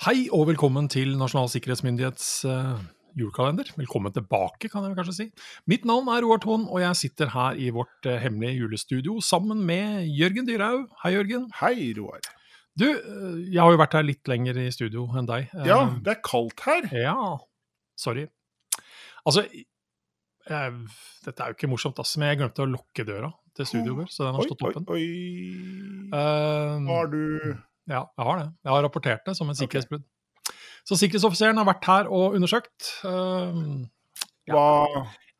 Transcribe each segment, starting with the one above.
Hei og velkommen til Nasjonal sikkerhetsmyndighets uh, julekalender. Velkommen tilbake, kan jeg kanskje si. Mitt navn er Roar Thon, og jeg sitter her i vårt uh, hemmelige julestudio sammen med Jørgen Dyrhaug. Hei, Jørgen. Hei, Roar. Du, uh, jeg har jo vært her litt lenger i studio enn deg. Ja, det er kaldt her. Ja, sorry. Altså, dette er jo ikke morsomt, ass, men jeg glemte å lukke døra til studioet vår, så den har stått åpen. Oi, oi. Har du ja, jeg har det. Jeg har rapportert det som en sikkerhetsbrudd. Okay. Så sikkerhetsoffiseren har vært her og undersøkt. Uh, ja.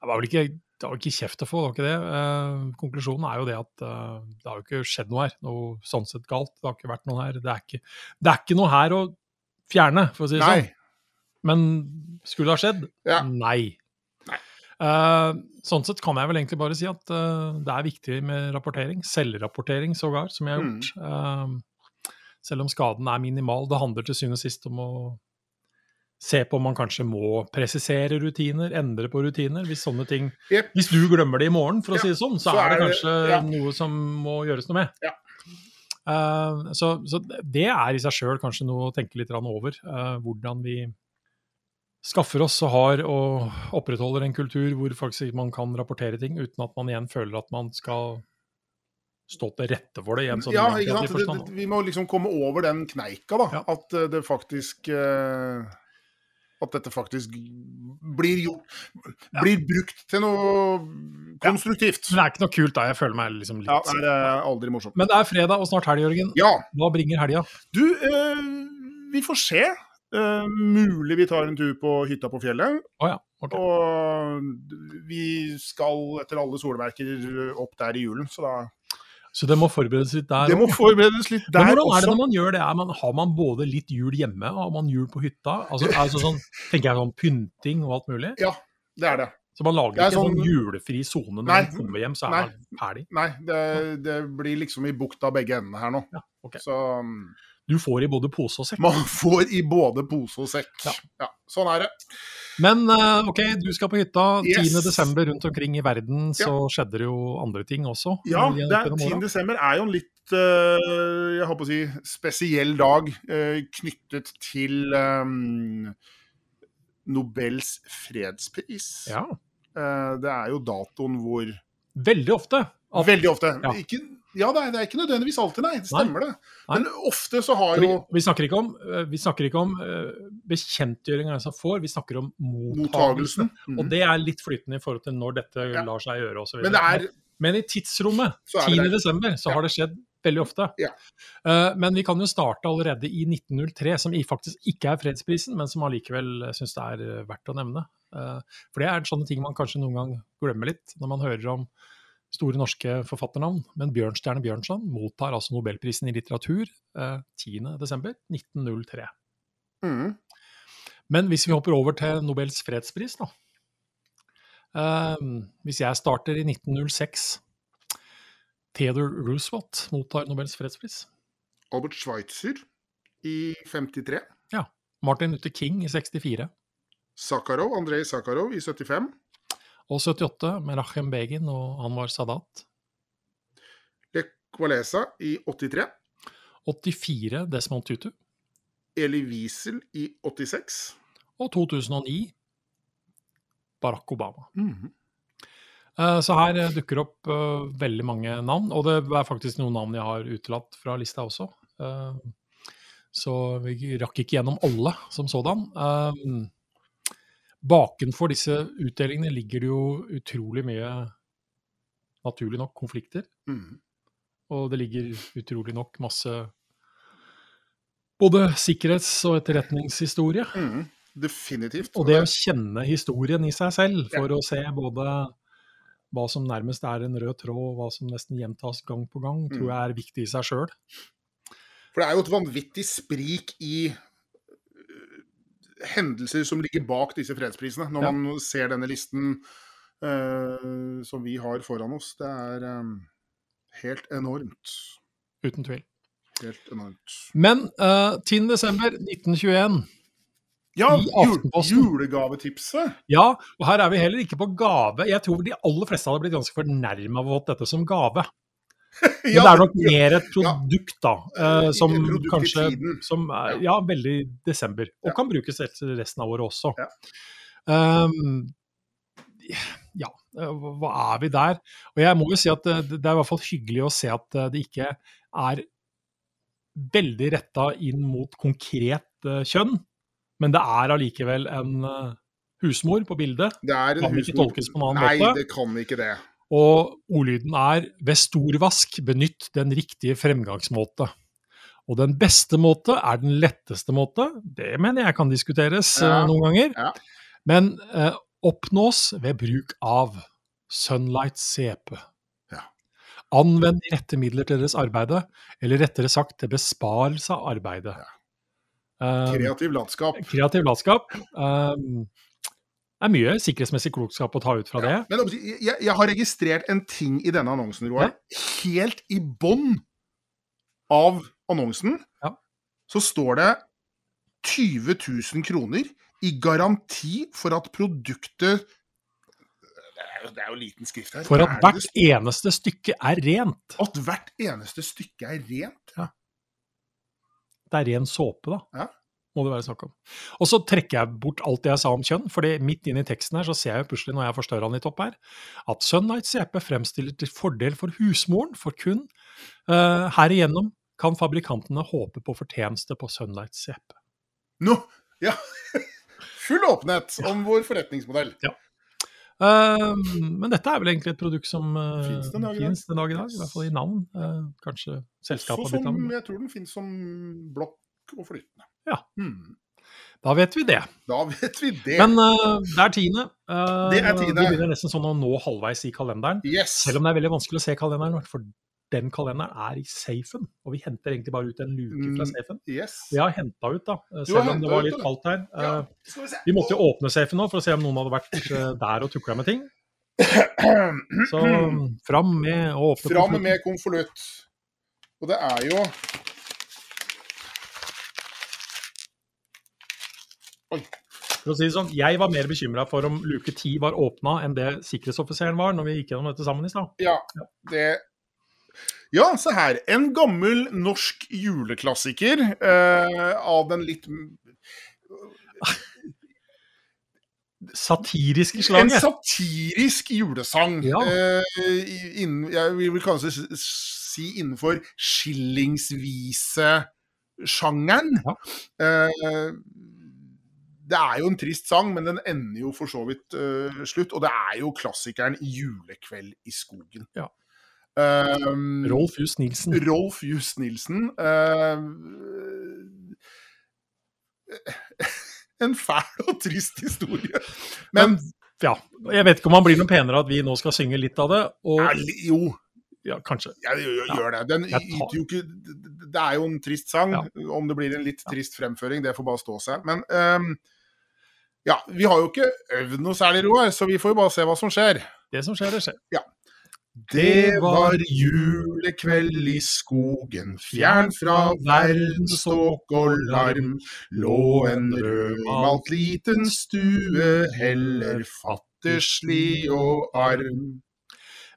Det var vel ikke, det var ikke kjeft å få, det var ikke det. Uh, konklusjonen er jo det at uh, det har jo ikke skjedd noe her. Noe sånn sett galt. Det har ikke vært noe her. Det er ikke, det er ikke noe her å fjerne, for å si det Nei. sånn. Men skulle det ha skjedd? Ja. Nei. Nei. Uh, sånn sett kan jeg vel egentlig bare si at uh, det er viktig med rapportering. Selvrapportering sågar, som jeg har gjort. Mm. Uh, selv om skaden er minimal. Det handler til syvende og sist om å se på om man kanskje må presisere rutiner, endre på rutiner. Hvis sånne ting yep. Hvis du glemmer det i morgen, for å ja, si det sånn, så, så er det kanskje det, ja. noe som må gjøres noe med. Ja. Uh, så, så, det er i seg sjøl kanskje noe å tenke litt over. Uh, hvordan vi skaffer oss og har og opprettholder en kultur hvor faktisk man kan rapportere ting uten at man igjen føler at man skal stå til rette for det i en sånn ja, ikke sant? Det, det, vi må liksom komme over den kneika, da. Ja. At eh, det faktisk uh, At dette faktisk blir gjort Blir brukt til noe konstruktivt. Men det er ikke noe kult, da. Jeg føler meg liksom litt Ja, det er aldri morsomt. Men det er fredag og snart helg, Jørgen. Ja. Hva bringer helga? Du, uh, vi får se. Uh, mulig vi tar en tur på hytta på fjellet. Oh, ja. okay. Og vi skal etter alle solverker opp der i julen, så da så det må forberedes litt der Det må forberedes litt der Men hvordan er det når man gjør det? Man, har man både litt jul hjemme, og har man jul på hytta? Altså, altså sånn, tenker jeg sånn pynting og alt mulig? Ja, det er det. Så man lager ikke sånn, sånn julefri sone når nei, man kommer hjem, så er nei, man ferdig? Nei, det, det, blir liksom i bukta begge endene her nå. Ja, okay. Så Du får i både pose og sekk? Man får i både pose og sekk. Ja. ja sånn er det. Men eh, OK, du skal på hytta. Yes. 10.12. rundt omkring i verden så ja. skjedde det jo andre ting også. Ja, er, 10.12. er jo en litt uh, jeg håper å si, spesiell dag uh, knyttet til Nobels fredspris. Ja. Det er jo datoen hvor Veldig ofte. At, Veldig ofte. Ja. Ikke ja, det er, det er, ikke nødvendigvis alltid, nei. Det stemmer, nei. det. Men ofte så har jo Vi snakker ikke om, eh, vi snakker ikke om uh, bekjentgjøring av får, vi snakker om mottagelsen. Mm. Og det er litt flytende i forhold til når dette ja. lar seg gjøre osv. Men, er, men i tidsrommet, 10.12., så har det skjedd veldig ofte. Ja. Uh, men vi kan jo starte allerede i 1903, som faktisk ikke er fredsprisen, men som allikevel syns det er verdt å nevne. Uh, for det er sånne ting man kanskje noen gang glemmer litt, når man hører om store norske forfatternavn. Men Bjørnstjerne Bjørnson mottar altså nobelprisen i litteratur uh, 10.12.1903. Mm. Men hvis vi hopper over til Nobels fredspris, da. Uh, hvis jeg starter i 1906 Theodore Roosevelt mottar Nobels fredspris. Albert Schweitzer i 53. Ja. Martin Luther King i 64. Sakharov, Andrej Sakharov i 75. Og 78 med Rachem Begin og Anwar Sadat. Lech Walesa i 83. 84 Desmond Tutu. Eli Wiesel i 86. Og 2009 Barack Obama. Mm -hmm. Så her eh, dukker opp uh, veldig mange navn, og det er faktisk noen navn jeg har utelatt fra lista også. Uh, så vi rakk ikke gjennom alle som sådan. Uh, bakenfor disse utdelingene ligger det jo utrolig mye, naturlig nok, konflikter. Mm. Og det ligger utrolig nok masse både sikkerhets- og etterretningshistorie. Mm. Definitivt. Og det å kjenne historien i seg selv, for ja. å se både hva som nærmest er en rød tråd, og hva som nesten gjentas gang på gang, mm. tror jeg er viktig i seg sjøl. For det er jo et vanvittig sprik i hendelser som ligger bak disse fredsprisene, når ja. man ser denne listen uh, som vi har foran oss. Det er um, helt enormt. Uten tvil. Helt enormt. Men uh, 10.12.1921 ja, julegavetipset. Ja, og her er vi heller ikke på gave. Jeg tror de aller fleste hadde blitt ganske fornærma av å fått dette som gave. Men det er nok mer et produkt, da, uh, som kanskje som er, ja. veldig desember. Og kan brukes resten av året også. Um, ja, hva er vi der? Og jeg må jo si at det, det er i hvert fall hyggelig å se at det ikke er veldig retta inn mot konkret uh, kjønn, men det er allikevel en uh, husmor på bildet. Det er en kan husmor. ikke tolkes på en annen Nei, måte. Nei, det kan ikke det. Og ordlyden er ved stor vask benytt den riktige fremgangsmåte. Og den beste måte er den letteste måte. Det mener jeg kan diskuteres ja. uh, noen ganger. Ja. Men oppnås ved bruk av Sunlight CP. Anvend rette midler til deres arbeide, eller rettere sagt til besparelse av arbeidet. Ja. Um, kreativ latskap. Kreativ latskap. Um, det er mye sikkerhetsmessig klokskap å ta ut fra ja. det. Men jeg, jeg, har registrert en ting i denne annonsen, Roar. Ja. Helt i bånn av annonsen ja. så står det 20 000 kroner i garanti for at produktet det er jo liten skrift her. For at hvert eneste stykke er rent. At hvert eneste stykke er rent? Ja. Det er ren såpe, da. Ja. Må det være snakk om. Og så trekker jeg bort alt det jeg sa om kjønn, for midt inn i teksten her så ser jeg plutselig, når jeg forstørrer han litt opp her, at Sunlight CP fremstiller til fordel for husmoren, for kun. Uh, herigjennom kan fabrikantene håpe på fortjeneste på Sunlight CP. Nå, ja. Full åpenhet om vår forretningsmodell. Ja. Uh, men dette er vel egentlig et produkt som uh, fins den, dag i dag, i hvert fall i navn. Uh, kanskje selskapet har navn. Jeg tror den finnes som blokk og flytende. Ja. Hmm. Da vet vi det. Da vet vi det. Men det er tiende. det er tiende. Vi begynner nesten sånn å nå halvveis i kalenderen. Yes. Selv om det er veldig vanskelig å se kalenderen, for den kalenderen er i safen. Og vi henter egentlig bare ut en luke fra safen. Mm, yes. Vi har henta ut, da, selv om det var litt kaldt her. Ja. Vi. vi måtte jo åpne safen nå for å se om noen hadde vært der og tukla med ting. Så fram med å åpne Fram med konvolutt. Og det er jo Oi. For å si det sånn, Jeg var mer bekymra for om luke ti var åpna enn det sikkerhetsoffiseren var når vi gikk gjennom dette sammen i stad. Ja, det ja, se her. En gammel norsk juleklassiker eh, av den litt Satiriske slaget? En satirisk julesang. Ja. Eh, innen, jeg vil kanskje si innenfor skillingsvise-sjangeren. Ja. Eh, det er jo en trist sang, men den ender jo for så vidt uh, slutt. Og det er jo klassikeren 'Julekveld i skogen'. Ja. Um, Rolf Juss Nilsen. Rolf Juss Nilsen. Uh, en fæl og trist historie. Men, Men, ja, jeg vet ikke om han blir noe penere at vi nå skal synge litt av det. Og, ja, jo. Ja, kanskje. Ja, gjør, gjør det. Den, yter jo ikke, det er jo en trist sang. Ja. Om det blir en litt trist fremføring, det får bare stå seg. Men um, ja, vi har jo ikke øvd noe særlig, Roar, så vi får jo bare se hva som skjer. Det som skjer, det skjer. Ja. Det var julekveld i skogen, fjern fra verdensståk og larm. Lå en rødmalt liten stue, heller fatterslig og arm.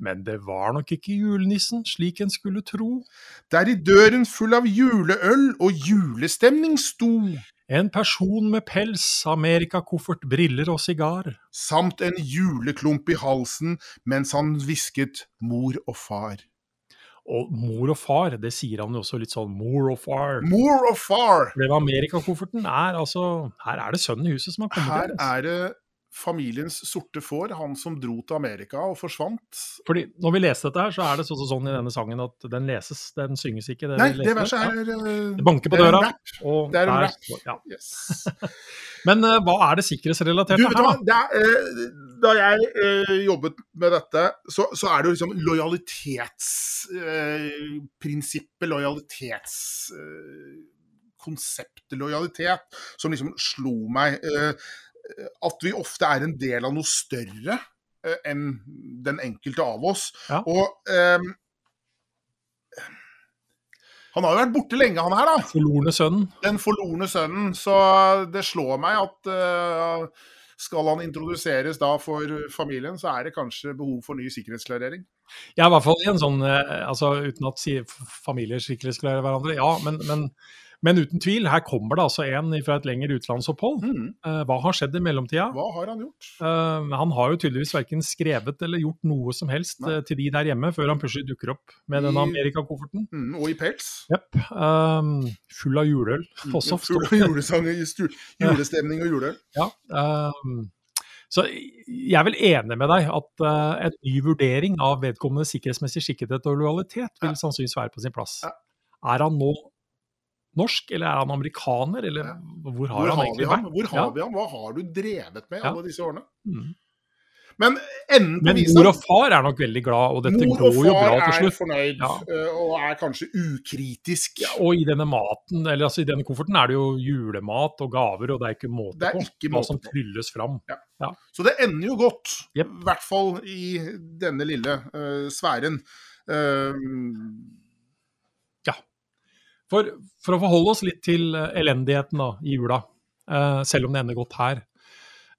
Men det var nok ikke julenissen, slik en skulle tro. Der i døren full av juleøl og julestemning sto. En person med pels, amerikakoffert, briller og sigar. Samt en juleklump i halsen mens han hvisket mor og far. Og mor og far, det sier han jo også litt sånn mor og far. Mor og far! Det med amerikakofferten er altså Her er det sønnen i huset som har kommet Her til. er det familiens sorte får, han som dro til Amerika og forsvant. Fordi Når vi leser dette, her, så er det sånn, sånn i denne sangen at den leses, den synges ikke. Det Nei, det verset er ja. uh, Det banker på døra. Og det er en rap. Ja. Yes. Men uh, hva er det sikkerhetsrelaterte her, da? Det er, uh, da jeg uh, jobbet med dette, så, så er det jo liksom lojalitetsprinsippet, lojalitetskonseptet lojalitet, som liksom slo meg. At vi ofte er en del av noe større enn den enkelte av oss. Ja. Og um, han har jo vært borte lenge, han her, da. Forlorne sønnen. Den forlorne sønnen. Så det slår meg at uh, skal han introduseres da for familien, så er det kanskje behov for ny sikkerhetsklarering. Ja, i hvert fall i en sånn altså Uten at familier sikkerhetsklarerer hverandre, ja. Men, men men uten tvil, her kommer det altså en fra et lengre utenlandsopphold. Mm. Uh, hva har skjedd i mellomtida? Hva har han gjort? Uh, han har jo tydeligvis verken skrevet eller gjort noe som helst uh, til de der hjemme, før han plutselig dukker opp med I, denne Amerikakofferten. Mm, og i pels. Jepp. full av juleøl mm, også. Full av julesanger, julestemning og juleøl. Ja. Så jeg er vel enig med deg at uh, en ny vurdering av vedkommende sikkerhetsmessig skikkethet og lojalitet vil sannsynligvis være på sin plass. Er han nå norsk, eller er han amerikaner, eller hvor har, hvor han egentlig vært? Hvor har ja. vi ham? Hva har du drevet med alle disse årene? Mm. Men Men mor og far er nok veldig glad, og dette går jo bra til slutt. Mor og far er fornøyd, ja. Eh, og er kanskje ukritisk. Ja, og i denne maten, eller altså i denne kofferten er det jo julemat og gaver, og det er ikke måte det er ikke på hva som trylles fram. Ja. Ja. Så det ender jo godt, i yep. hvert fall i denne lille uh, sfæren. Uh, for, for, å forholde oss litt til eh, elendigheten da, i jula, uh, selv om det ender godt her,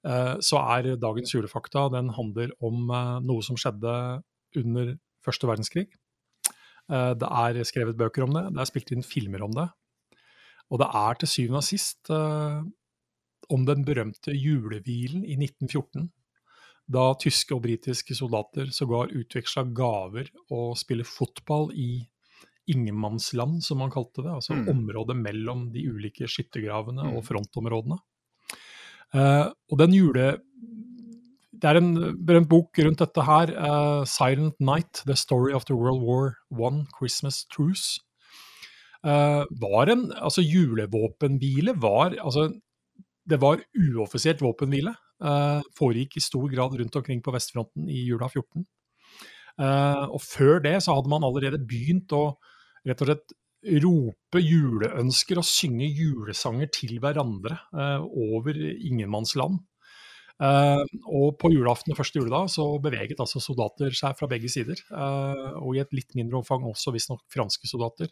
uh, så er dagens julefakta den handler om uh, noe som skjedde under første verdenskrig. det er skrevet bøker om det, det er spilt inn filmer om det. Og det er til syvende og sist om den berømte julehvilen i 1914 da tyske og britiske soldater sågar utveksla gaver og spiller fotball i ingenmannsland, som man kalte det. Altså mm. området mellom de ulike skyttergravene mm. og frontområdene. Uh, og den jule... Det er en berømt bok rundt dette her. Uh, 'Silent Night The Story of the World War One Christmas Truce'. Uh, var en, altså Julevåpenhvile var altså, Det var uoffisielt våpenhvile. foregikk i stor grad rundt omkring på vestfronten i jula 14. Uh, og før det så hadde man allerede begynt å rett og slett rope juleønsker og synge julesanger til hverandre eh, over ingenmannsland. Eh, og på julaften og første juledag så beveget altså soldater seg fra begge sider. og i et litt mindre omfang også visstnok franske soldater.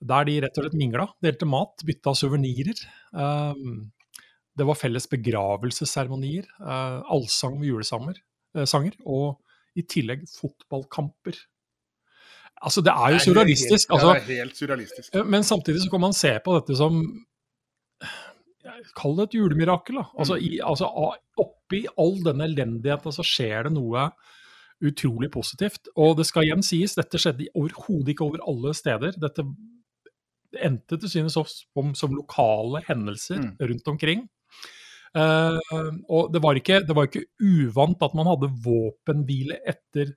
Der de rett og slett mingla, delte mat, bytta suvenirer. det var felles begravelsesseremonier, allsang med julesanger, sanger, og i tillegg fotballkamper. Altså, det er jo surrealistisk. Altså, det er helt surrealistisk. Eh, men samtidig så kan man se på dette som Kall det et julemirakel. Da. Altså, mm. i, altså, oppi all denne elendigheten så skjer det noe utrolig positivt. Og det skal igjen sies, dette skjedde overhodet ikke over alle steder. Dette endte til synes som, som lokale hendelser mm. rundt omkring. Uh, og det var, ikke, det var, ikke, uvant at man hadde våpenhvile etter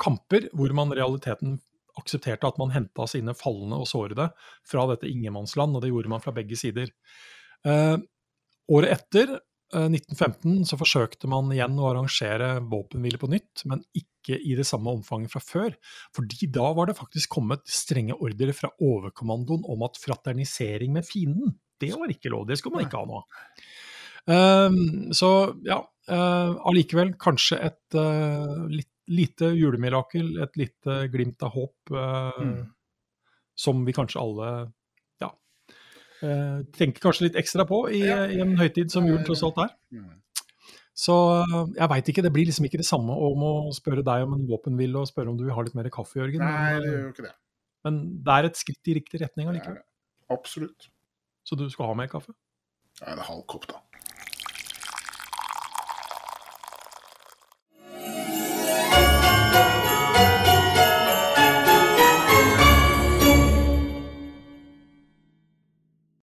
kamper, hvor man realiteten aksepterte at man henta sine falne og sårede fra dette ingenmannsland, og det gjorde man fra begge sider. Eh, året etter, eh, 1915, så forsøkte man igjen å arrangere våpenhvile på nytt, men ikke i det samme omfanget fra før. fordi da var det faktisk kommet strenge ordre fra overkommandoen om at fraternisering med fienden det var ikke lov. Det skulle man ikke ha nå. Eh, så ja, uh, allikevel kanskje et uh, litt, lite julemirakel, et lite glimt av håp, eh, mm. som vi kanskje alle ja, tenker kanskje litt ekstra på i, ja. i en høytid som julen tross alt er. Så jeg veit ikke, det blir liksom ikke det samme om å spørre deg om en våpenhvile og spørre om du vil ha litt mer kaffe, Jørgen. Nei, det gjør jo ikke det. Men det er et skritt i riktig retning allikevel. Absolutt. Så du skal ha mer kaffe? Ja, er halv kopp, da.